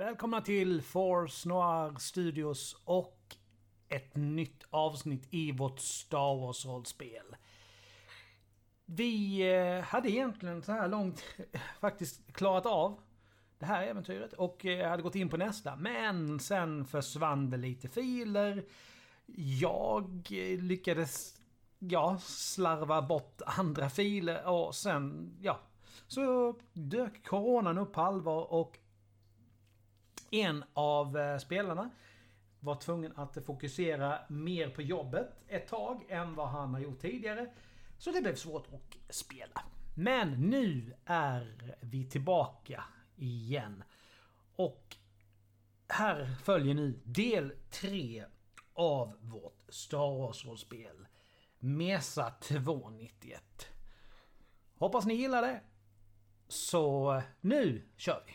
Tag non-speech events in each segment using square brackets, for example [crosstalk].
Välkomna till Force Noir Studios och ett nytt avsnitt i vårt Star Wars-rollspel. Vi eh, hade egentligen så här långt [laughs] faktiskt klarat av det här äventyret och eh, hade gått in på nästa. Men sen försvann det lite filer. Jag eh, lyckades, ja, slarva bort andra filer och sen, ja. Så dök coronan upp på allvar och en av eh, spelarna var tvungen att fokusera mer på jobbet ett tag än vad han har gjort tidigare. Så det blev svårt att spela. Men nu är vi tillbaka igen. Och här följer nu del 3 av vårt Star Wars-rollspel. Mesa 291. Hoppas ni gillar det. Så nu kör vi!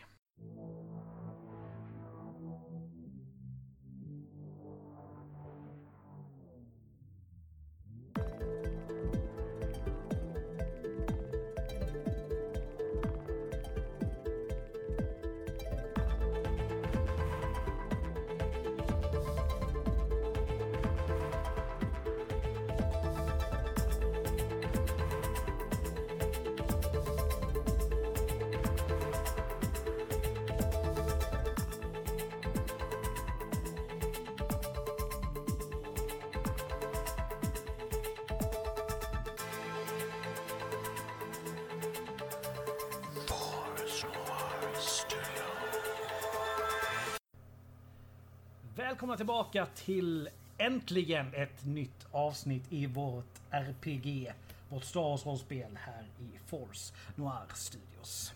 Välkomna tillbaka till äntligen ett nytt avsnitt i vårt RPG. Vårt Star Wars-rollspel här i Force Noir Studios.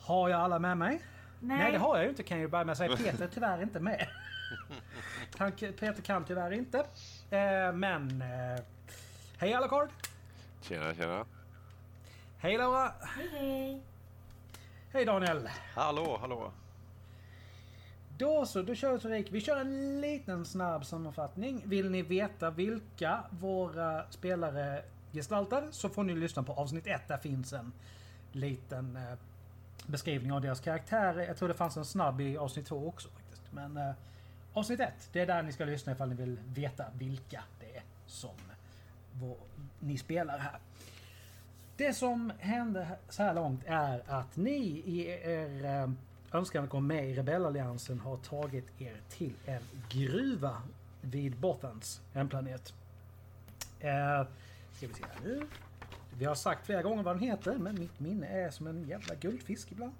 Har jag alla med mig? Nej. Nej, det har jag ju inte kan jag ju börja med att säga. Peter är tyvärr inte med. [laughs] Han, Peter kan tyvärr inte. Eh, men... Eh, hej Alucard! Tjena, tjena. Hej Laura! Hej hej! Hej Daniel! Hallå, hallå. Då så, då kör vi Erik. Vi kör en liten snabb sammanfattning. Vill ni veta vilka våra spelare gestaltar så får ni lyssna på avsnitt 1. Där finns en liten eh, beskrivning av deras karaktärer. Jag tror det fanns en snabb i avsnitt 2 också faktiskt. Men eh, avsnitt 1, det är där ni ska lyssna ifall ni vill veta vilka det är som vår, ni spelar här. Det som hände så här långt är att ni i er eh, önskan att gå med i rebellalliansen har tagit er till en gruva vid Bothans hemplanet. Eh, ska vi se här nu. Vi har sagt flera gånger vad den heter, men mitt minne är som en jävla guldfisk ibland.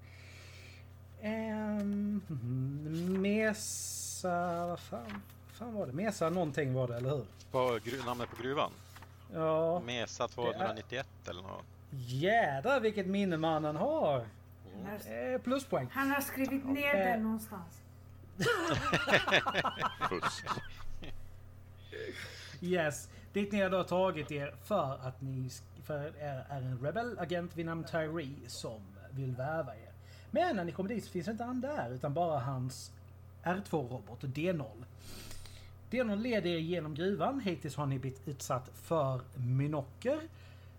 Eh, Mesa... Vad fan, fan var det? Mesa någonting var det, eller hur? Gru- namnet på gruvan? Ja. Mesa 291 eller något? Jädrar vilket minne mannen har! Han har, Eh, pluspoäng. han har skrivit ner Eh. det någonstans. [laughs] Fusk. Yes. Dit ni har då tagit er för att ni för er är en rebel-agent vid namn Tyree som vill värva er. Men när ni kommer dit så finns inte han där utan bara hans R2-robot D0. D0 leder er genom gruvan. Hittills har ni blivit utsatt för minocker,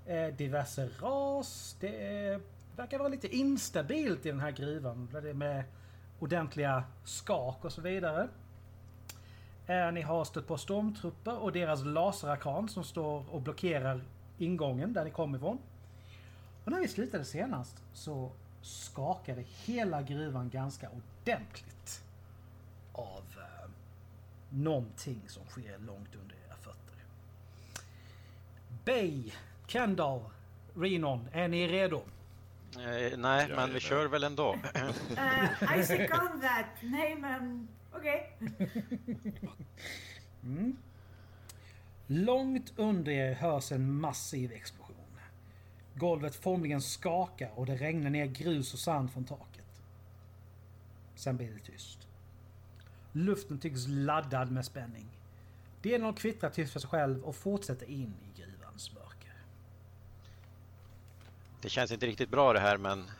eh, diverse ras. Det eh, verkar vara lite instabilt i den här gruvan. Det är Med ordentliga skak och så vidare. Eh, Ni har stött på stormtrupper och deras laserarkan som står och blockerar ingången där ni kom ifrån. Och när vi slutade senast så skakade hela gruvan ganska ordentligt av eh, någonting som sker långt under era fötter. Bay, Kendall, Renon, är ni redo? Eh, nej, men vi kör väl ändå. Uh, I second that. Nej men okej. [laughs] Långt under er hörs en massiv explosion. Golvet formligen skakar och det regnar ner grus och sand från taket. Sen blir det tyst. Luften tycks laddad med spänning. Delen kvittrar tyst för sig själv och fortsätter in i gruvans mörker. Det känns inte riktigt bra det här, men...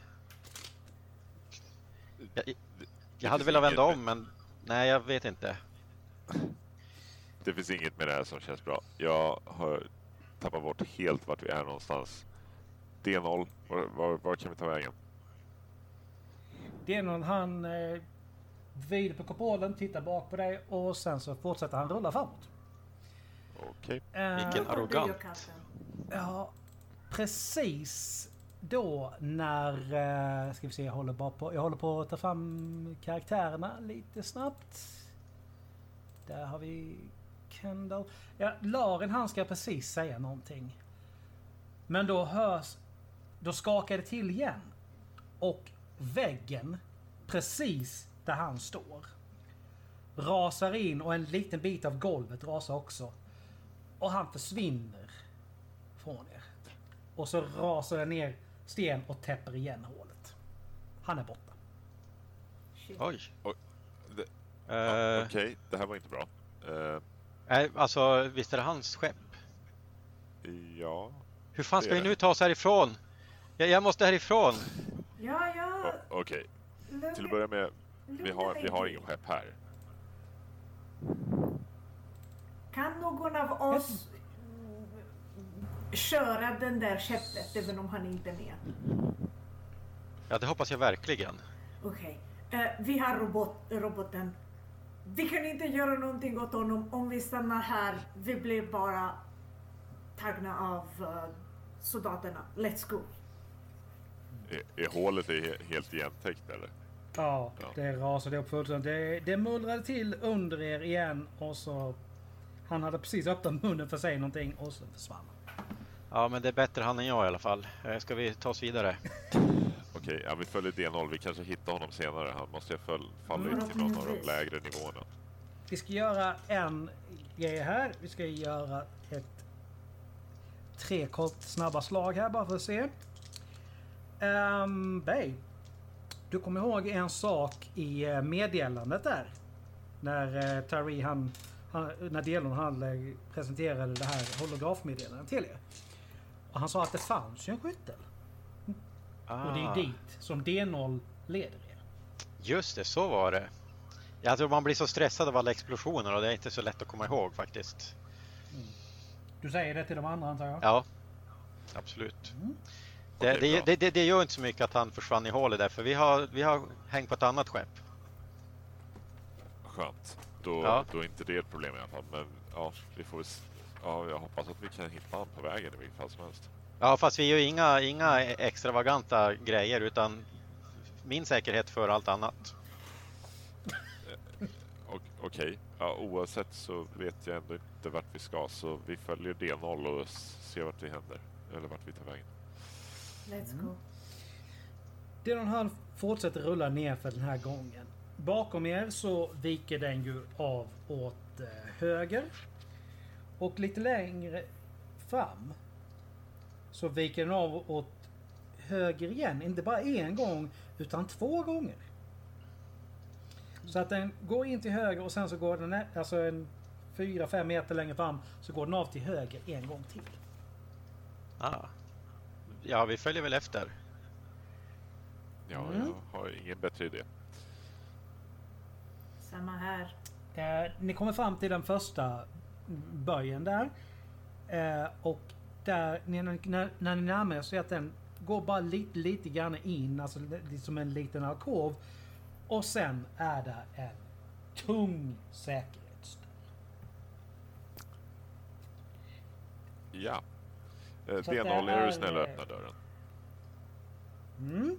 Jag, jag hade velat vända om, men nej, jag vet inte. Det finns inget med det här som känns bra. Jag har tappat bort helt vart vi är någonstans. D0, var, var, var kan vi ta vägen? Denon han eh, vrider på kupolen, tittar bak på dig och sen så fortsätter han rulla framåt. Okej. Eh, Vilken arrogant. Ja, precis då när... Eh, ska vi se, jag håller bara på... Jag håller på att ta fram karaktärerna lite snabbt. Där har vi Kendall. Ja, Laren han ska precis säga någonting. Men då hörs... Då skakar det till igen. Och väggen, precis där han står, rasar in och en liten bit av golvet rasar också. Och han försvinner från er. Och så rasar det ner sten och täpper igen hålet. Han är borta. Shit. Oj. Det- Eh, Okej, det här var inte bra. Eh, nej, alltså, visst är det hans skepp? ja, Hur fan ska vi nu ta oss härifrån? Jag, jag måste härifrån. Ja, ja. o- okej. lugna- Till att börja med, vi har, vi har ingen skepp här. Kan någon av oss köra den där skeppet även om han inte är med? Ja, det hoppas jag verkligen. Okej. Eh, vi har robot, roboten. Vi kan inte göra någonting åt honom om vi stannar här. Vi blir bara tagna av eh, soldaterna. Let's go. Är, är hålet är he- helt igentäckt eller? Ja, Ja. det rasade upp fullständigt. Det, det mullrade till under er igen och så... Han hade precis öppnat munnen för att säga någonting och så försvann han. Ja, men det är bättre han än jag i alla fall. Eh, Ska vi ta oss vidare? [laughs] Okej, ja, vi följer D0. Vi kanske hittar honom senare. Han måste ju fall, falla Mm, ut till någon av de lägre nivåerna. Vi ska göra en grej här. Vi ska göra ett tre kort snabba slag här bara för att se. Um, Bay. Du kommer ihåg en sak i eh, meddelandet där? När uh, Tari han, han, när Delon han presenterade det här holografmeddelandet till er. Och han sa att det fanns ju en skyttel. Och det är Ah, dit som D0 leder er. just det, så var det. Jag tror man blir så stressad av alla explosioner och det är inte så lätt att komma ihåg faktiskt. Du säger det till de andra antar jag? Ja, absolut. Det, Okej, det, bra. det, det, det gör inte så mycket att han försvann i hålet där, för vi har, vi har hängt på ett annat skepp. Skönt. Då, Ja. då är inte det ett problem i alla fall. Men ja, vi får Ja, jag hoppas att vi kan hitta honom på vägen i vilket fall som helst. Ja, fast vi gör inga, inga extravaganta grejer utan min säkerhet för allt annat. Och- Okej, ja, oavsett så vet jag ändå inte vart vi ska. Så vi följer D0 och ser vart vi händer. Eller vart vi tar vägen. Let's go. Denon han fortsätter rulla ner för den här gången. Bakom er så viker den ju av åt eh, höger. Och lite längre fram så viker den av åt höger igen. Inte bara en gång utan två gånger. Så att den går in till höger och sen så går den alltså en 4-5 meter längre fram så går den av till höger en gång till. Ah. Ja, vi följer väl efter. Ja, Mm. jag har ingen bättre idé. Samma här. Eh, ni kommer fram till den första böjen där. Eh, och där, när, när, när ni närmar er så är att den går bara lite, lite grann in, alltså som en liten alkov. Och sen är det en tung säkerhetsdörr. Ja. Eh, Så D0, det är du snäll och öppna dörren? Mm.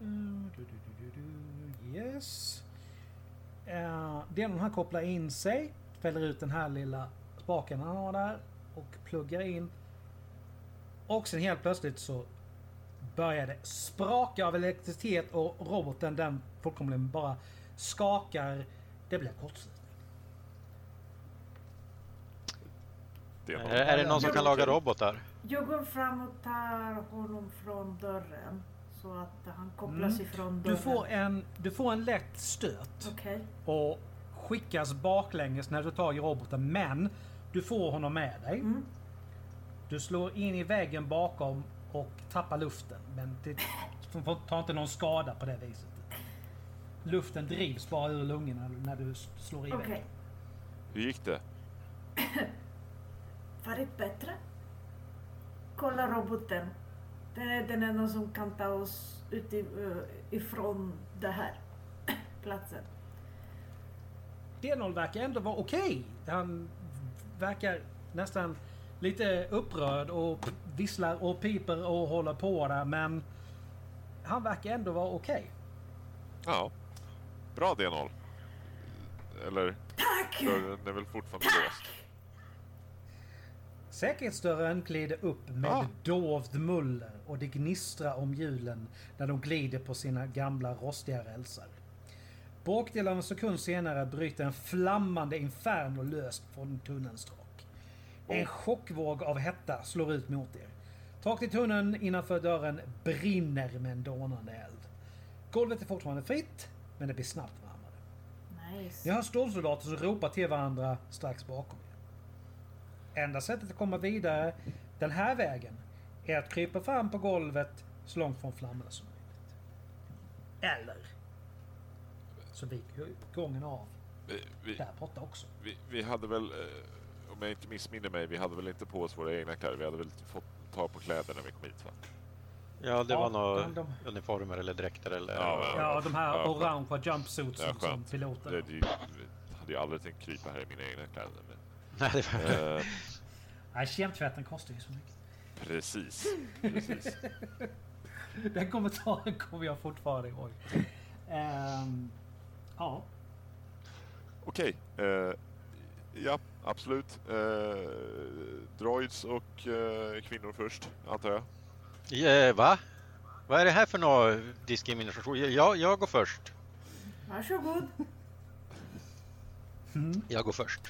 Mm, du, du, du. Yes. Uh, den han kopplar in sig, fäller ut den här lilla spaken han har där och pluggar in. Och sen helt plötsligt så börjar det spraka av elektricitet och roboten den fullkomligen bara skakar. Det blir kortslutning. D0. Är, är det någon som kan laga robotar? Jag går fram och tar honom från dörren. Så att han kopplas Mm. ifrån Du får en, du får en lätt stöt. Okej. och skickas baklänges när du tar i roboten. Men du får honom med dig. Mm. Du slår in i väggen bakom och tappar luften. Men det du får- tar inte någon skada på det viset. Luften drivs bara ur lungorna när du slår i Okej. väggen. Hur gick det? [coughs] Varit bättre? Kolla roboten. Den är den enda som kan ta oss ut i, eh, ifrån den här [clears throat] platsen. D0 verkar ändå vara okej. Han verkar nästan lite upprörd och visslar och piper och håller på där men han verkar ändå vara okej. Ja. Bra D0. Eller, Tack! dörren är väl fortfarande låst. Säkerhetsdörren glider upp med Ah. dovt muller och det gnistrar om hjulen när de glider på sina gamla rostiga rälsar. Bråkdel av en sekund senare bryter en flammande inferno löst från tunnelns tak. En chockvåg av hetta slår ut mot er. Taket i tunneln innanför dörren brinner med en dånande eld. Golvet är fortfarande fritt, men det blir snabbt varmare. Nice. Ni hör stålsoldater som ropar till varandra strax bakom er. Enda sättet att komma vidare den här vägen är att krypa fram på golvet så långt från flammorna som möjligt. Eller så viker gången av Vi, vi, där borta också. vi, vi hade väl, eh, om jag inte missminner mig, vi hade väl inte på oss våra egna kläder. Vi hade väl fått ta på kläder när vi kom hit va? Ja, det Ja, var nog de- de- uniformer eller dräkter eller... Ja, men- Ja, de här Ja, orangea jumpsuitsen Ja, som. Det, det, det hade ju aldrig tänkt krypa här i mina egna kläder. Men, [laughs] Nej, det var... eh, Nej, kemtvätten kostar ju så mycket. precis. precis. [laughs] Den kommentaren kommer jag fortfarande ihåg. Ehm, ja. Okej. eh, ja, absolut. Eh, droids och eh, kvinnor först, antar jag. Eh, va? Vad är det här för någon diskrimination? Jag, jag går först. Varsågod. Jag går först.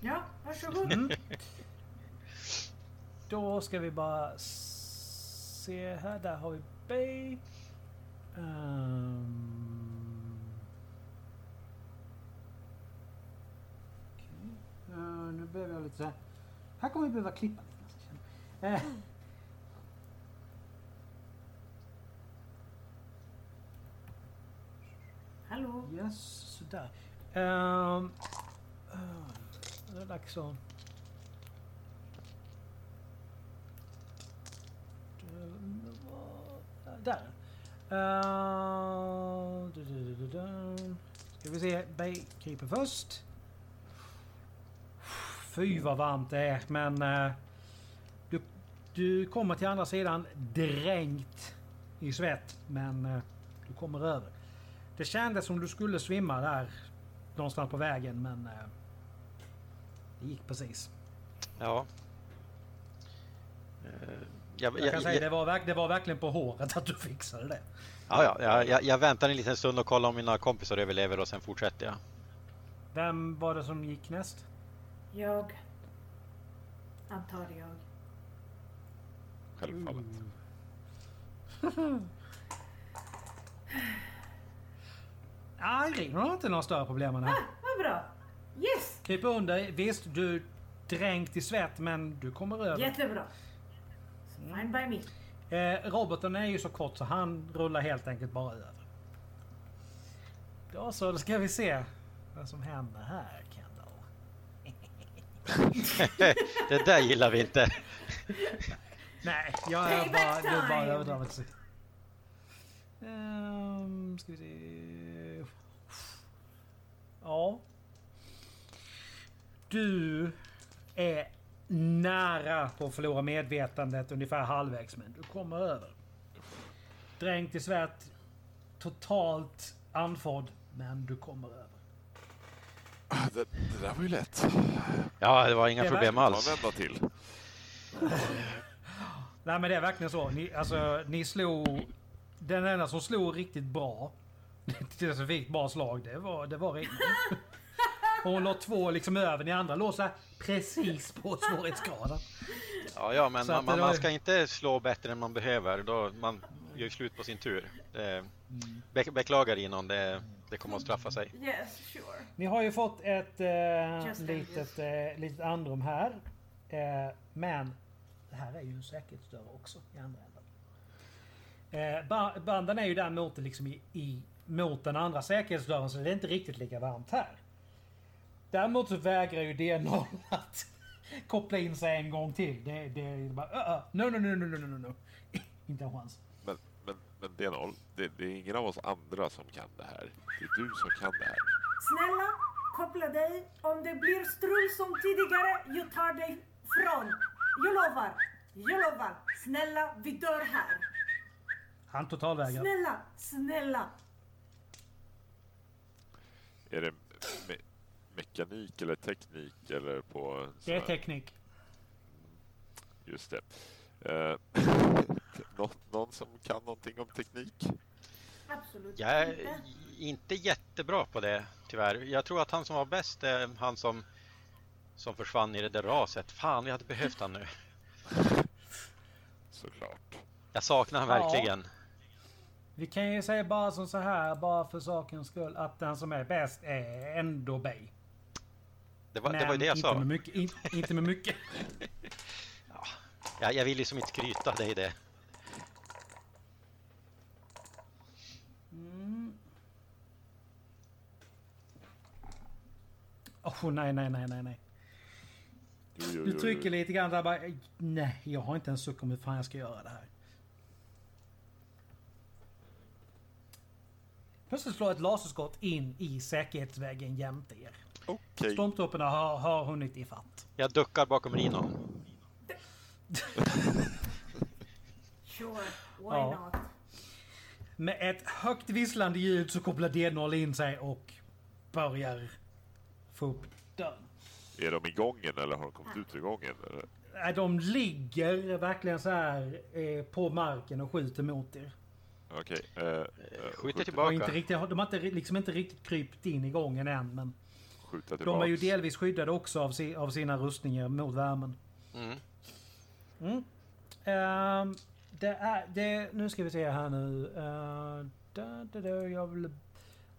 Ja, varsågod. Mm. [laughs] Då ska vi bara se här. Där har vi B. Ehm. Okej. Eh, nu behöver jag lite så här. Här kommer vi behöva klippa lite. Eh. Hallå. Yes, sådär. Um, det är dags att... Där. Uh, du, du, du, du. Ska vi se. Baykeeper först. Fy vad varmt det är men... uh, du, du kommer till andra sidan dränkt i svett men uh, du kommer över. Det kändes som du skulle svimma där någonstans på vägen men eh, det gick precis. Ja. Eh, Jag, Jag kan jag, säga jag, det var, det var verkligen på håret att du fixade det. ja, ja, jag, jag, jag väntar en liten stund och kollar om mina kompisar överlever och sen fortsätter jag. Vem var det som gick näst? Jag. Antar jag. Självfallet. [laughs] Nej, Irene har inte några större problem med det här. Vad bra. Yes! Krypa under. Visst, du är dränkt i svett men du kommer över. Jättebra. Fine by me. Eh, roboten är ju så kort så han rullar helt enkelt bara över. Då så, då ska vi se vad som händer här Kendall. [laughs] det där gillar vi inte. Nej, jag är bara, du är bara överdrivet. Um, ska vi se. Ja. Du är nära på att förlora medvetandet ungefär halvvägs men du kommer över. Dränkt i svett. Totalt andfådd men du kommer över. Det, det där var ju lätt. Ja, det var inga Det problem alls. vända till. [laughs] Nej men det är verkligen så. Ni, alltså, ni slog... Den enda som slog riktigt bra, [laughs] specifikt bra slag, det var, det var Ringo. [laughs] Och Hon låg två liksom över, ni andra låg så här precis på svårighetsgraden. Ja, ja, men man, man, var- man ska inte slå bättre än man behöver. Då man gör ju slut på sin tur. Det, be, beklagar Inon, det, det kommer att straffa sig. Yes, sure. Ni har ju fått ett eh, litet, eh, litet andrum här. Eh, men det här är ju en säkerhetsdörr också i andra änden. Eh, ba- banden är ju där mot, liksom i, i, mot den andra säkerhetsdörren så det är inte riktigt lika varmt här. Däremot så vägrar ju D0 [laughs] att koppla in sig en gång till. Det, det är bara uh, uh, no, no, no, no, no, no, no. [laughs] inte en chans. Men, men, men D0, det, det är ingen av oss andra som kan det här. Det är du som kan det här. Snälla, koppla dig. Om det blir strul som tidigare, jag tar dig från. Jag lovar. Jag lovar. Snälla, vi dör här. Han totalvägrar. Snälla, snälla. Är det mekanik eller teknik eller på... Det är här- teknik. Just det. Eh, [laughs] någon, någon som kan någonting om teknik? Absolut Jag är inte. inte jättebra på det tyvärr. Jag tror att han som var bäst är han som, som försvann i det där raset. Fan, vi hade behövt han nu. [laughs] Såklart. Jag saknar han Ja. verkligen. Vi kan ju säga bara som så här, bara för sakens skull, att den som är bäst är ändå Bay. Det var, det var ju det jag inte sa. Med mycket, in, inte med mycket. [laughs] Jag, jag vill liksom inte skryta, det är det. Åh nej, nej, nej, nej, nej. Jo, Du trycker lite grann där bara, nej, jag har inte en suck om hur fan jag ska göra det här. Plötsligt slår ett laserskott in i säkerhetsväggen jämte er. Okej. Stormtrupperna har, har hunnit ifatt. Jag duckar bakom Rino. Sure, why Ja. not? Med ett högt visslande ljud så kopplar D0 in sig och börjar få upp dörren. Är de i gången eller har de kommit ut ur gången? Eller? Nej, De ligger verkligen så här eh, på marken och skjuter mot er. Okej. eh, eh, Skjuter De tillbaka. har, inte riktigt, de har inte, liksom inte riktigt krypt in i gången än men Skjuta de tillbaks. är ju delvis skyddade också av, si, av sina rustningar mot värmen. Mm. Ehm, det är, det, nu ska vi se här nu. Uh, da, da, da, jag vill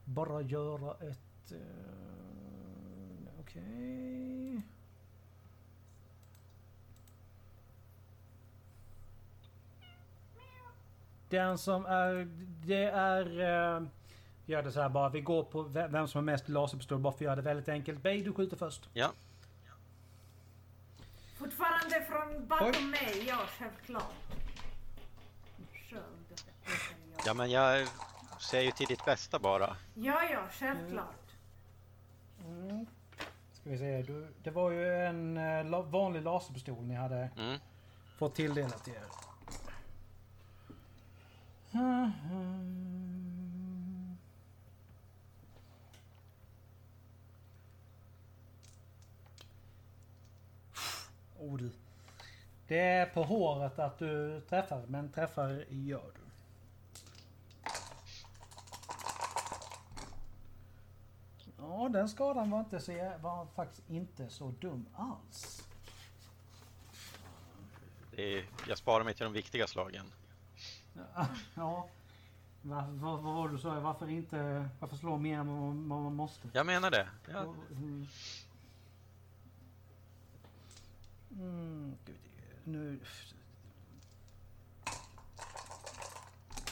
bara göra ett... Uh, Okej. Den som är... Det är... Uh, gör det så här bara. Vi går på ve- vem som har mest laserpistol bara för att göra det väldigt enkelt. Bay, du skjuter först. Ja, Fortfarande från bakom Oj. mig, ja självklart. Sköld. ja, men jag ser ju till ditt bästa bara. Ja, ja, självklart. Ska vi se. Du, det var ju en eh, la, vanlig laserpistol ni hade Mm. fått tilldelat till er. Oh du. Det är på håret att du träffar, men träffar gör du. Ja, den skadan var, inte så, var faktiskt inte så dum alls. Är, jag sparar mig till de viktiga slagen. [laughs] Ja. Va, vad, vad var det du sa? Varför inte... Varför slå mer än vad man, måste? Jag menar det. Ja, Mm. Se. nu...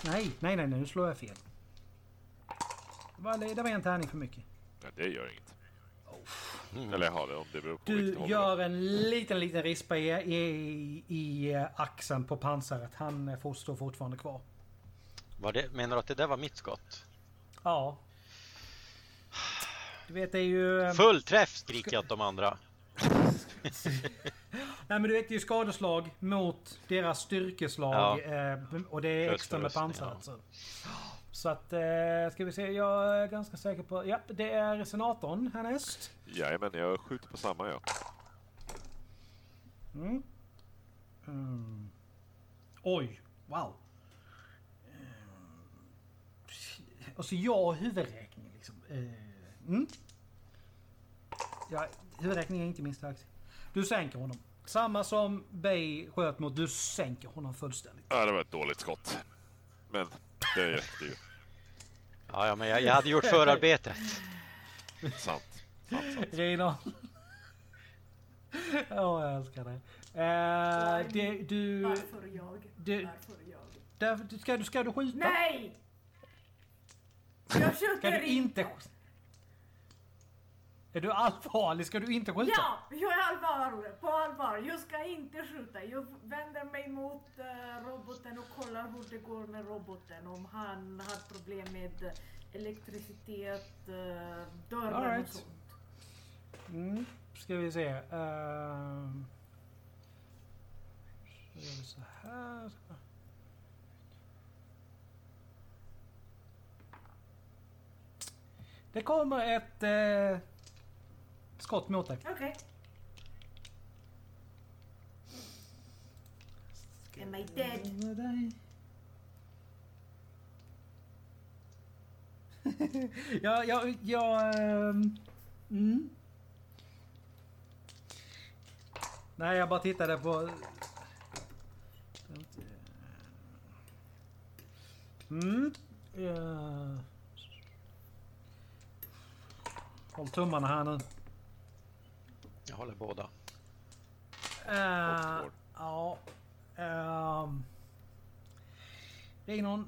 Nej, nej, nej, nej, nu slår jag fel. Det var, det var en tärning för mycket. Nej, det gör inget. Mm. Eller har det om det beror på Du gör en liten, liten rispa i, i, i eh, axeln på pansaret. Han eh, får stå fortfarande kvar. Var det, menar du att det där var mitt skott? Ja. Du vet, det är ju... eh, Full träff skriker jag åt de andra. [laughs] Nej men du vet det är ju skadeslag mot deras styrkeslag. Eh, och det är extra med rustning, pansaret. Så. så att, eh, ska vi se, jag är ganska säker på... Ja, det är senatorn härnäst. Jajamän, jag skjuter på samma ja. Mm. Mm. Oj, wow. Eh, Alltså jag har huvudräkning liksom. Mm. Ja, huvudräkning är inte min starkaste. Du sänker honom. Samma som Bay sköt mot, du sänker honom fullständigt. ja. Det var ett dåligt skott. Men det räckte ju. Ja, ja men jag, jag hade gjort förarbetet. [laughs] Sant. sant, sant. Rina. Ja, jag älskar dig. Eh, det, du, Varför jag? du- Varför jag? där, ska, du, ska du skjuta? Nej! Jag Ska skjuter inte... Är du allvarlig? Ska du inte skjuta? Ja, jag är allvarlig. På allvar. Jag ska inte skjuta. Jag vänder mig mot eh, roboten och kollar hur det går med roboten. Om han har problem med elektricitet, uh, dörren All right. och sånt. Mm, ska vi se. Ehm. så gör vi så här. Det kommer ett eh, skott mot dig. Okej. Am I dead? [laughs] ja, ja, ja... ehm, mm. Nej, jag bara tittade på... Mm. Uh. Håll tummarna här nu. Jag håller båda. Uh, ja. Um, Rinon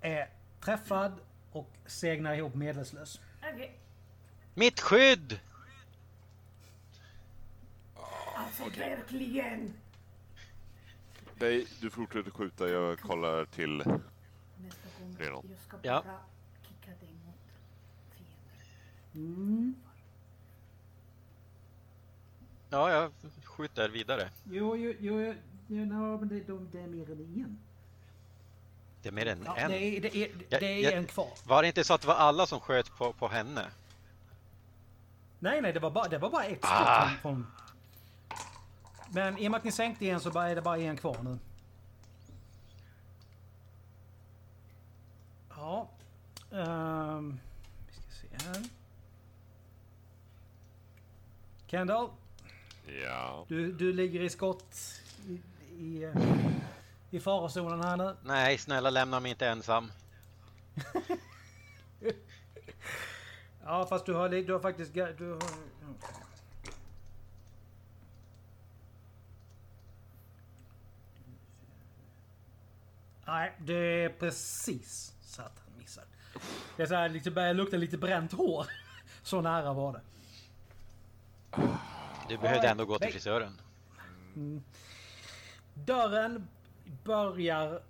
är träffad och segnar ihop medvetslös. Okej. Mitt skydd! Alltså verkligen. Nej, du fortsätter skjuta. Jag kollar till... Ska Ja. bara kicka dig mot fienden. Mm. Ja, jag skjuter vidare. Jo, jo, jo, jo, no, men det, de, det är mer än en. Det är mer än Ja, en. det är, det är, Ja, det är ja. en kvar. Var det inte så att det var alla som sköt på, på henne? Nej, nej, det var bara, det var bara ett skott Ah. från, från... Men i och med att ni sänkte en så bara är det bara en kvar nu. Ja. ehm, vi ska se här. Kendall, Ja. du, du ligger i skott i, i, i farozonen här nu. Nej, snälla lämna mig inte ensam. [laughs] Ja, fast du har, du har faktiskt... Du har, Nej, det är precis så att han missar. Det är så här, liksom börjar lukta lite bränt hår. [laughs] Så nära var det. Du behövde ändå gå till frisören. Dörren börjar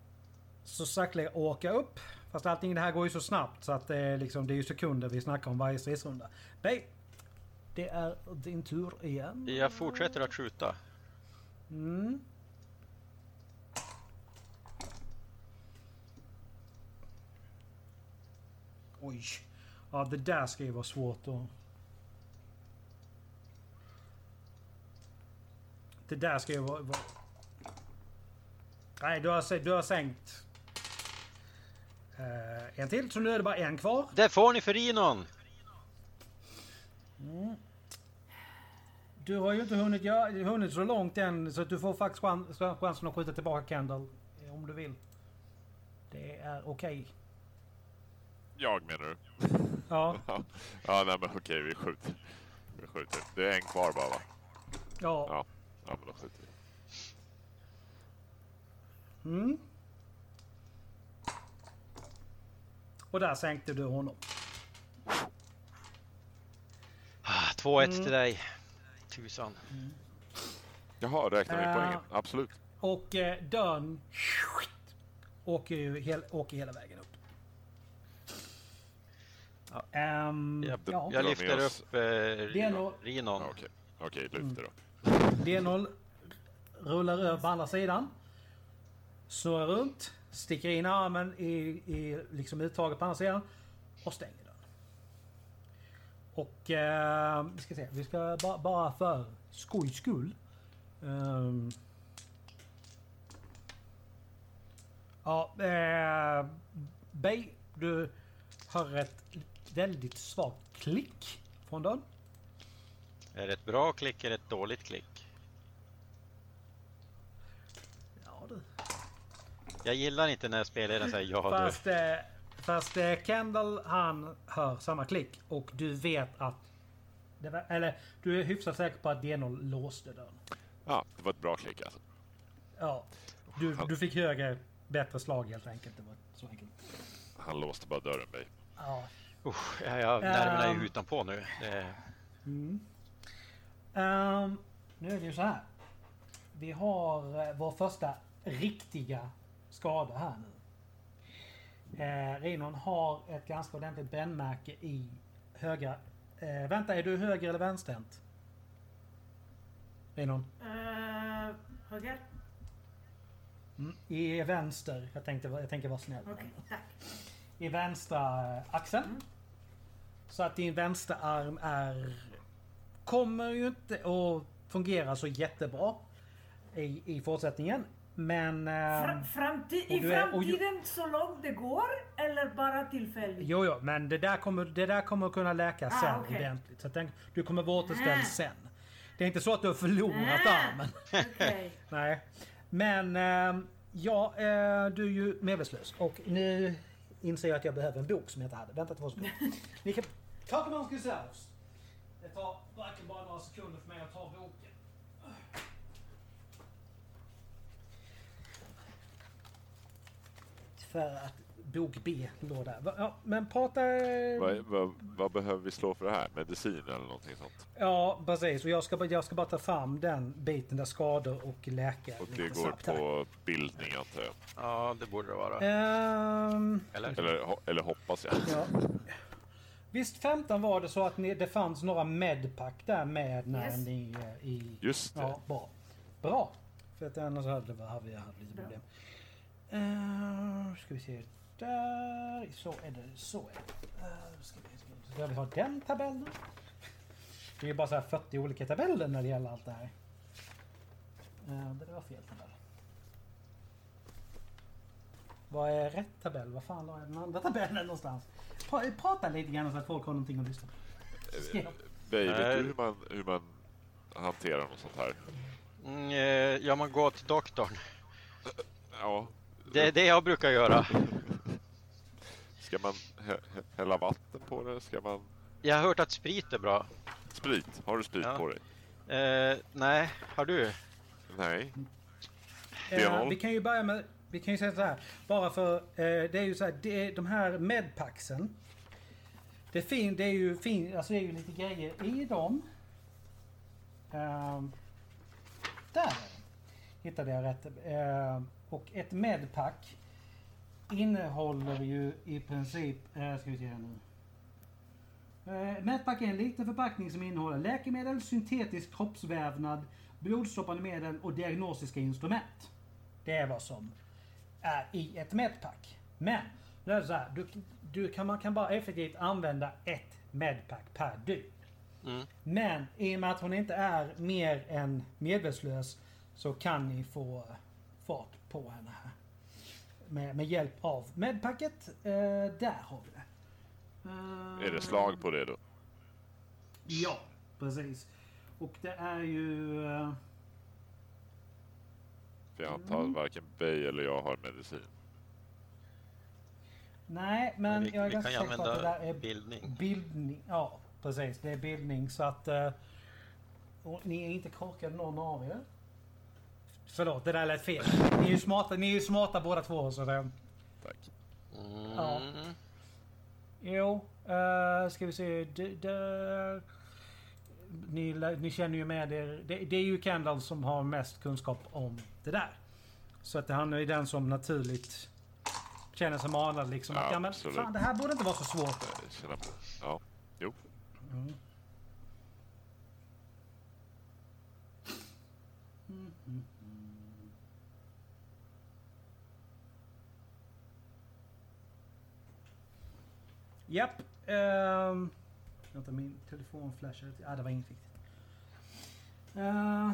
så sakteliga åka upp. Fast allting det här går ju så snabbt så att det är, liksom, det är ju sekunder vi snackar om varje stridsrunda. Nej, det är din tur igen. Jag fortsätter att skjuta. Mm. Oj. Ja, det där ska ju vara svårt att... Det där ska ju vara... vara... Nej, du har, du har sänkt... Eh, en till, så nu är det bara en kvar. Det får ni för Rinon! Du har ju inte hunnit, ja, hunnit så långt än så att du får faktiskt chans, chansen att skjuta tillbaka Kendall. eh, Om du vill. Det är okej. Jag menar du? Ja, [laughs] Ja, nej men okej, vi skjuter. Vi skjuter. Det är en kvar bara va? ja. Ja. Ja, men då skjuter vi. Mm. Och där sänkte du honom. Ah, 2-1 Mm. till dig. Tusan. Jaha, räknar vi Äh. poängen? Absolut. Och eh, dörren åker ju hel, åker hela vägen upp. Ja. Ehm, Jag, ja. jag lyfter upp eh, Rinon. Ja, Okej, okej, lyfter upp. D0 rullar över på andra sidan. Snurrar runt. Sticker in armen i, i liksom uttaget på andra sidan. Och stänger den. Och eh, vi ska se. Vi ska ba, bara för skojs skull. ehm, ja, eh, Bay, du hör ett väldigt svagt klick från dörren. Är det ett bra klick eller ett dåligt klick? Ja, du. Jag gillar inte när spelaren säger ja du. Fast, eh, fast eh, Kendall han hör samma klick och du vet att... Det var, eller du är hyfsat säker på att D0 låste dörren. Ja, det var ett bra klick alltså. Ja. Du, du fick högre, bättre slag helt enkelt. Det var så enkelt. Han låste bara dörren mig. Ja. Usch, jag, jag, Ehm. ju utanpå nu. Det, Ehm, nu är det ju så här. Vi har eh, vår första riktiga skada här nu. Eh, Rinon har ett ganska ordentligt brännmärke i högra... Eh, vänta, är du höger eller vänsterhänt? Rinon? Eh, höger? Mm, I vänster. Jag, tänkte, jag tänker vara snäll. Tack. I vänstra eh, axeln. Mm. Så att din vänstra arm är... Kommer ju inte att fungera så jättebra i, i fortsättningen. Men... Fra, ehm, framti- och I du är- och framtiden så långt det går eller bara tillfälligt? Jo, jo, men det där kommer, det där kommer kunna läka Ah, sen okej. ordentligt. Så den, du kommer vara återställd Ah. sen. Det är inte så att du har förlorat Ah. armen. Okej. [laughs] Nej. Men ehm, ja, eh, du är ju medvetslös. Och nu inser jag att jag behöver en bok som jag inte hade. Vänta två sekunder. [laughs] Ni kan... Talk amongst yourselves. Det tar verkligen bara några sekunder för mig att ta boken. För att bok B låg där. Va- Ja, men prata... Vad, vad, vad behöver vi slå för det här? Medicin eller någonting sånt? Ja, precis. Och jag ska, bara- jag ska bara ta fram den biten där skador och läka. Och det går snabbt på bildning antar jag. Ja, det borde det vara. Ehm, Eller? Eller, eller hoppas jag. ja. Visst 15 var det så att ni, det fanns några medpack där med när Yes. ni eh, i... Just det. Ja, bra. Bra. För att annars hade vi hade vi haft lite Bra. Uh, ska vi se. Där. Så är det. Så är det. Uh, ska vi, ska vi ha den tabellen? Det är ju bara så här 40 olika tabeller när det gäller allt det här. Uh, det där var fel tabell. Vad är rätt tabell? Vad fan är den andra tabellen någonstans? Pra- Prata lite grann så att folk har någonting att lyssna på. Jag- Bey, vet Nej. du hur man, hur man hanterar något sånt här? Mm, ja, man går till doktorn. Ja, Det är det jag brukar göra. ska man hä- hä- hälla vatten på det? Ska man... Jag har hört att sprit är bra. Sprit? Har du sprit Ja. på dig? Eh, nej, har du? Nej. Eh, B0. vi kan ju börja med, vi kan ju säga så här. Bara för, eh, det är ju så här, det är, de här medpacksen. Det är, fin, det är ju fin, alltså det är ju lite grejer i dem. Ehm, där hittade jag rätt. Och ett medpack innehåller ju i princip, eh, ska vi se här nu. Eh, Medpack är en liten förpackning som innehåller läkemedel, syntetisk kroppsvävnad, blodstoppande medel och diagnostiska instrument. Det är vad som är i ett medpack. Men, nu är det så här, du, du kan, man kan bara effektivt använda ett medpack per dygn. Mm. Men i och med att hon inte är mer än medvetslös så kan ni få fart på henne här. Med, med hjälp av medpacket. Eh, där har vi det. Eh, Är det slag på det då? Ja, precis. Och det är ju... eh, För jag antar Mm. att varken Bey eller jag har medicin. Nej, men vi, jag är vi ganska säker på att det där är bildning. bildning. Ja, precis. Det är bildning så att... och ni är inte korkade någon av er. Förlåt, det där lät fel. Ni är ju smarta, ni är ju smarta båda två så det... Tack. Ja. Mm. Jo, uh, ska vi se. Det, ni, ni känner ju med er. Det, det är ju Kendall som har mest kunskap om det där. Så att han är ju den som naturligt känner sig manad liksom. Ja, att, ja, men absolut. fan, det här borde inte vara så svårt. Eh. Ja, jo. Japp. Um, vänta, min telefon flashade. Ja, ah, det var inget viktigt. Uh, eh,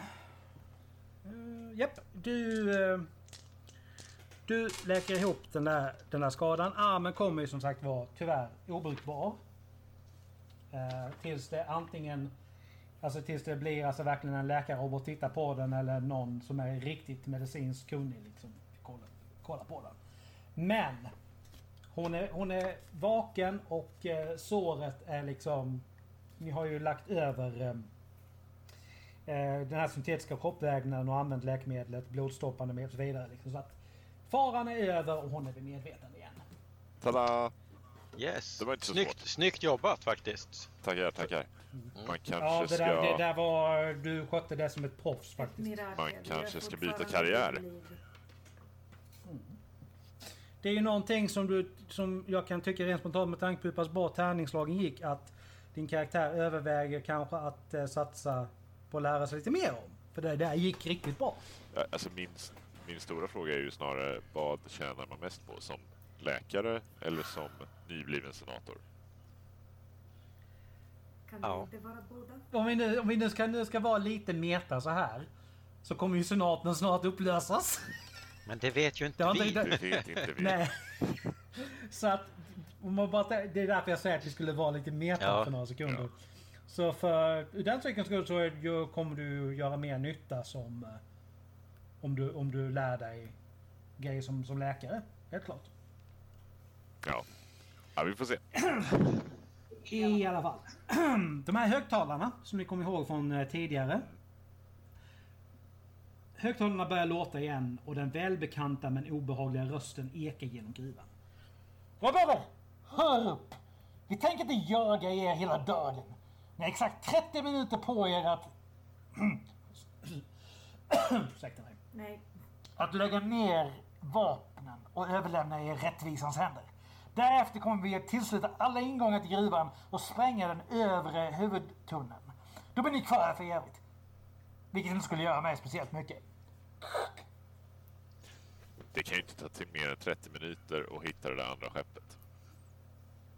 uh, eh, japp, du... Uh, du läker ihop den där, den där skadan. Armen kommer ju som sagt vara tyvärr obrukbar. Uh, tills det antingen... Alltså tills det blir alltså verkligen en läkarrobot tittar på den eller någon som är riktigt medicinskt kunnig liksom kollar kolla på den. Men hon är, hon är vaken och eh, såret är liksom... Ni har ju lagt över eh, eh, den här syntetiska kroppsvägnaden och använt läkemedlet, blodstoppande med och så vidare. Liksom, så att faran är över och hon är vid medvetande igen. Tada! Yes. Det var inte så snyggt, svårt. snyggt jobbat faktiskt. Tackar, tackar. Man kanske Ja, det ska... där, det där var... Du skötte det som ett proffs faktiskt. Man kanske ska byta karriär. Det är ju någonting som, du, som jag kan tycka rent spontant med tanke på hur pass bra tärningslagen gick att din karaktär överväger kanske att eh, satsa på att lära sig lite mer om. För det där gick riktigt bra. Ja, Alltså min, min stora fråga är ju snarare vad tjänar man mest på? Som läkare eller som nybliven senator? Kan Ja. det inte vara båda? Om vi nu, om vi nu ska, nu ska vara lite meta så här. Så kommer ju senaten snart upplösas. [laughs] Men det vet ju Det inte har vi. inte- Det vet inte vi. Nej. [laughs] Så att... Om man bara, det är därför jag säger att vi skulle vara lite meta Ja. för några sekunder. Ja. Så för ur den cykelns skull så kommer du göra mer nytta som... eh, Om du, om du lär dig grejer som, som läkare. Helt klart. Ja. ja, vi får se. [clears throat] I alla fall. [clears throat] De här högtalarna som ni kommer ihåg från eh, tidigare. Högtalarna börjar låta igen och den välbekanta men obehagliga rösten ekar genom gruvan. Grabbar! Hör upp! Vi tänker inte jaga er hela dagen. Ni har exakt 30 minuter på er att... [clears throat] Ursäkta mig. Nej. Att lägga ner vapnen och överlämna er rättvisans händer. Därefter kommer vi att tillsluta alla ingångar till gruvan och spränga den övre huvudtunneln. Då blir ni kvar här för evigt. Vilket inte skulle göra mig speciellt mycket. Det kan ju inte ta till mer än 30 minuter att hitta det där andra skeppet.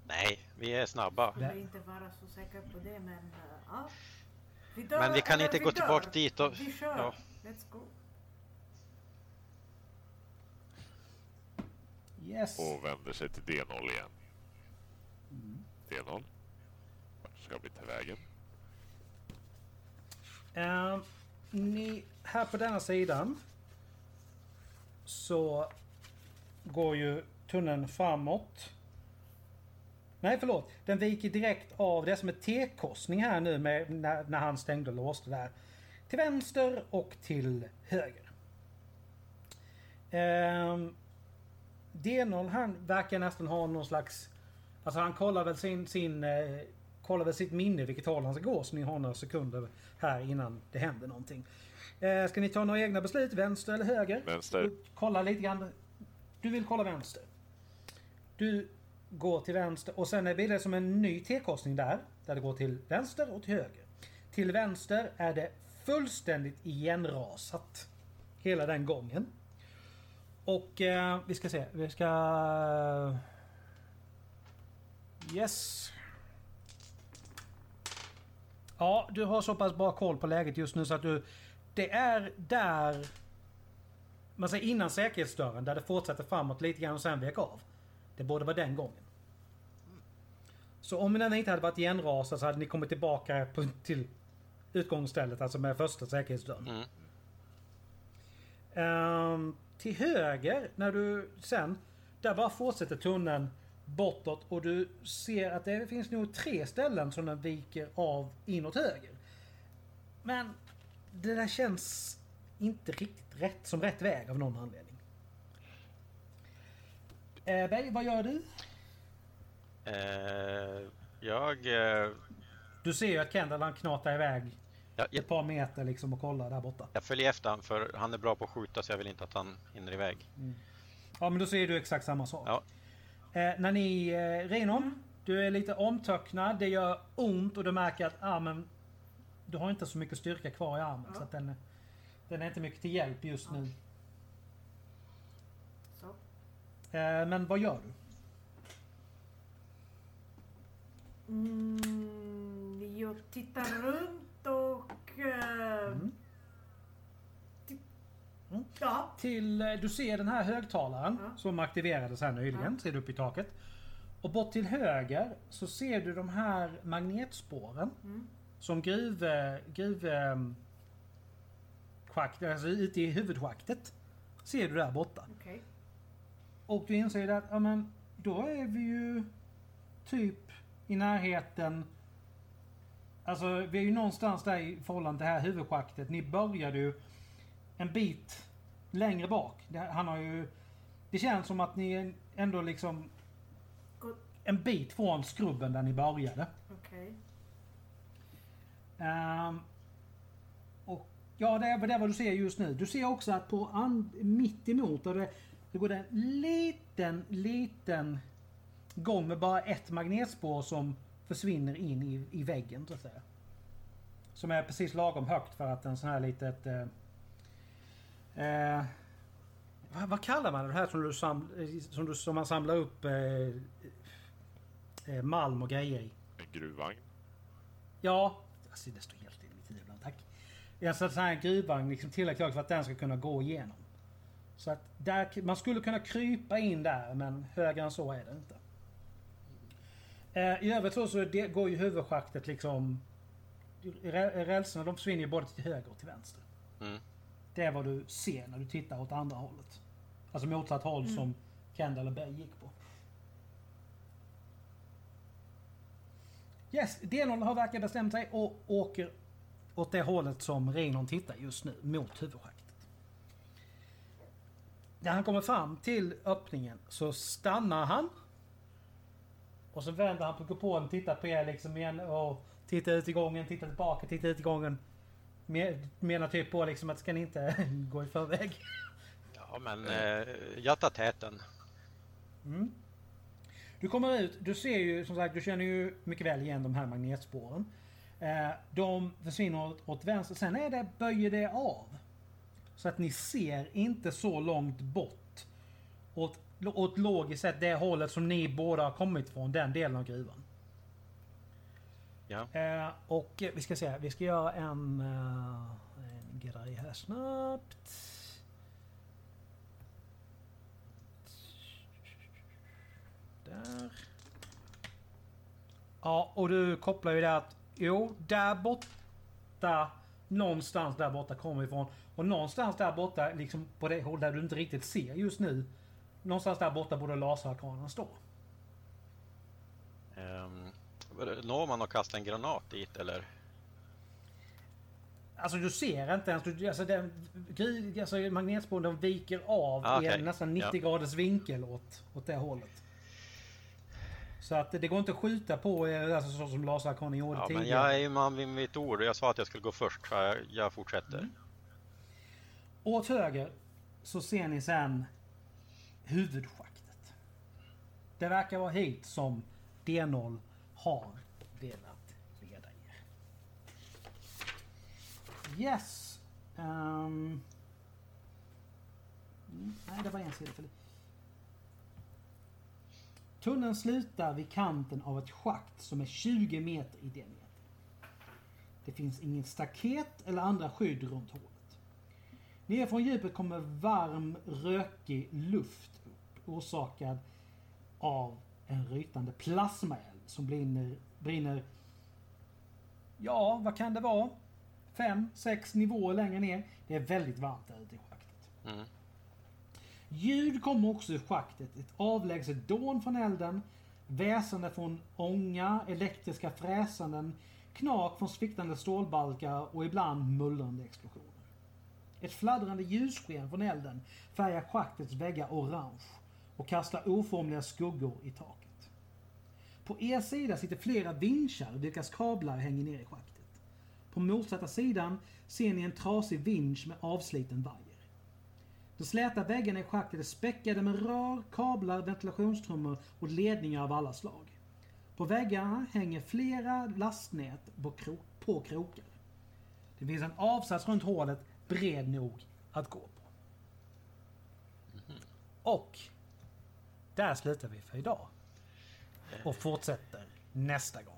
Nej, vi är snabba. Jag skulle inte vara så säker på det, men uh, ja. Vi dör, Men vi kan eller inte vi gå dör. tillbaka dit och... Vi kör. Ja. Let's go. Yes. Och vänder sig till D0 igen. D0. Vart ska vi ta vägen? Ehm, ni, här på denna sidan så går ju tunneln framåt. Nej, förlåt. Den viker direkt av. Det är som en T-korsning här nu med, när, när han stängde och låste där. Till vänster och till höger. Ehm, D0 han verkar nästan ha någon slags... Alltså han kollar väl sin... sin eh, kollar väl sitt minne vilket håll han ska gå så ni har några sekunder här innan det händer någonting. Eh, ska ni ta några egna beslut? Vänster eller höger? Vänster. Du, kolla lite grann. Du vill kolla vänster. Du går till vänster och sen blir det som en ny T-korsning där. Där det går till vänster och till höger. Till vänster är det fullständigt igenrasat. Hela den gången. Och eh, vi ska se. Vi ska... Yes. Ja, du har så pass bra koll på läget just nu så att du... Det är där... Man säger innan säkerhetsdörren där det fortsätter framåt lite grann och sen vek av. Det borde vara den gången. Så om den inte hade varit igenrasad så hade ni kommit tillbaka på, till utgångsstället, alltså med första säkerhetsdörren. Mm. Ehm, till höger, när du sen... Där bara fortsätter tunneln bortåt och du ser att det finns nog tre ställen som den viker av inåt höger. Men det där känns inte riktigt rätt som rätt väg av någon anledning. Eh, Berg, vad gör du? Eh, jag... Eh, Du ser ju att Kendall han knatar iväg jag, jag, ett par meter liksom och kollar där borta. jag följer efter han för han är bra på att skjuta så jag vill inte att han hinner iväg. Ja men då ser du exakt samma sak. Ja. Eh, när ni, eh, Renom, du är lite omtöcknad, det gör ont och du märker att armen... Du har inte så mycket styrka kvar i armen Ja. så att den, den är inte mycket till hjälp just nu. Så. Eh, men vad gör du? Mm, jag tittar runt och... eh, Mm. Mm. Ja. Till, eh, du ser den här högtalaren Ja. som aktiverades här nyligen, ser du upp i taket. Och bort till höger så ser du de här magnetspåren. Mm. Som gruv... gruv ehm, schakt, alltså ute i huvudschaktet. Ser du där borta. Okej. Och du inser att, ja men, då är vi ju typ i närheten. Alltså vi är ju någonstans där i förhållande till det här huvudschaktet. Ni började ju en bit längre bak. Det, han har ju... Det känns som att ni ändå liksom en bit från skrubben där ni började. Okej. Ehm, och ja, det är, det är vad du ser just nu. Du ser också att på an, mitt emot där det, det går det en liten, liten gång med bara ett magnetspår som försvinner in i, i väggen så att säga. Som är precis lagom högt för att en sån här litet... Eh, eh, vad, vad kallar man det här som, du sam, som, du, som man samlar upp eh, eh, malm och grejer i? En gruvvagn. Ja, alltså det står helt i mitt huvud ibland, tack. Alltså en sån här gruvvagn liksom tillräckligt för att den ska kunna gå igenom. Så att där, man skulle kunna krypa in där men högre än så är det inte. Eh, I övrigt så, så det går ju huvudschaktet liksom... rä- Rälsarna de försvinner ju både till höger och till vänster. Mm. Det är vad du ser när du tittar åt andra hållet. Alltså motsatt håll som Kendall och Bay gick på. Yes, Denon har verkar bestämt sig och åker åt det hållet som Reinon tittar just nu, mot huvudschaktet. När han kommer fram till öppningen så stannar han. Och så vänder han på kupolen, tittar på er liksom igen och tittar ut i gången, tittar tillbaka, tittar ut i gången. Me- Menar typ på liksom att ska ni inte [laughs] gå i förväg? Ja, men eh, jag tar täten. Mm. Du kommer ut, du ser ju som sagt, du känner ju mycket väl igen de här magnetspåren. Eh, de försvinner åt, åt vänster, sen är det, böjer det av. Så att ni ser inte så långt bort. Åt, åt logiskt sett det hållet som ni båda har kommit från, den delen av gruvan. Ja. Eh, och vi ska se, vi ska göra en, eh, en grej här snabbt. Där. Ja, och du kopplar ju det att jo, där borta, någonstans där borta kommer vi ifrån. Och någonstans där borta, liksom på det håll där du inte riktigt ser just nu. Någonstans där borta borde laserkranen stå. Um, når man att kasta en granat dit eller? Alltså du ser inte ens, du, alltså, den, alltså magnetspåren de viker av Ah, i en nästan 90 Ja. graders vinkel åt, åt det hållet. Så att det går inte att skjuta på er, alltså så som laserkranen gjorde Ja, men tidigare. jag är man vid mitt ord och jag sa att jag skulle gå först så jag, jag fortsätter. Åt höger så ser ni sen huvudschaktet. Det verkar vara hit som D0 har velat leda er. Yes. Um. Mm, nej, det var en sida för. Tunneln slutar vid kanten av ett schakt som är 20 meter i diameter. Det finns inget staket eller andra skydd runt hålet. Ner från djupet kommer varm, rökig luft upp, orsakad av en rytande plasma som brinner, brinner, ja, vad kan det vara? Fem, sex nivåer längre ner. Det är väldigt varmt där ute i schaktet. Mm. Ljud kommer också ur schaktet. Ett avlägset dån från elden, väsande från ånga, elektriska fräsanden, knak från sviktande stålbalkar och ibland mullrande explosioner. Ett fladdrande ljussken från elden färgar schaktets väggar orange och kastar oformliga skuggor i taket. På er sida sitter flera vinschar vilkas kablar hänger ner i schaktet. På motsatta sidan ser ni en trasig vinsch med avsliten vajer. De släta väggarna i schaktet är späckade med rör, kablar, ventilationstrummor och ledningar av alla slag. På väggarna hänger flera lastnät på, kro- på krokar. Det finns en avsats runt hålet bred nog att gå på. Och där slutar vi för idag. Och fortsätter nästa gång.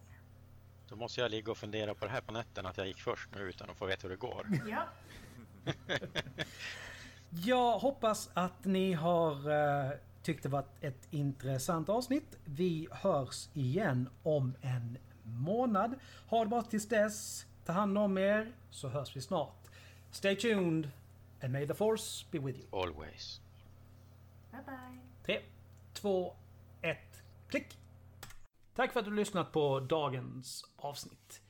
Då måste jag ligga och fundera på det här på nätterna att jag gick först nu utan att få veta hur det går. Ja. [laughs] Jag hoppas att ni har uh, tyckt det var ett intressant avsnitt. Vi hörs igen om en månad. Ha det bra tills dess. Ta hand om er så hörs vi snart. Stay tuned and may the force be with you. Always. Bye bye. 3, 2, 1, klick! Tack för att du lyssnat på dagens avsnitt.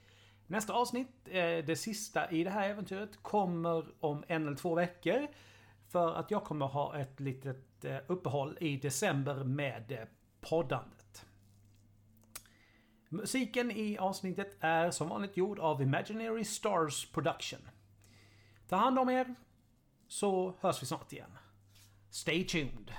Nästa avsnitt, eh, det sista i det här äventyret, kommer om en eller två veckor. För att jag kommer ha ett litet eh, uppehåll i december med eh, poddandet. Musiken i avsnittet är som vanligt gjord av Imaginary Stars Production. Ta hand om er, så hörs vi snart igen. Stay tuned!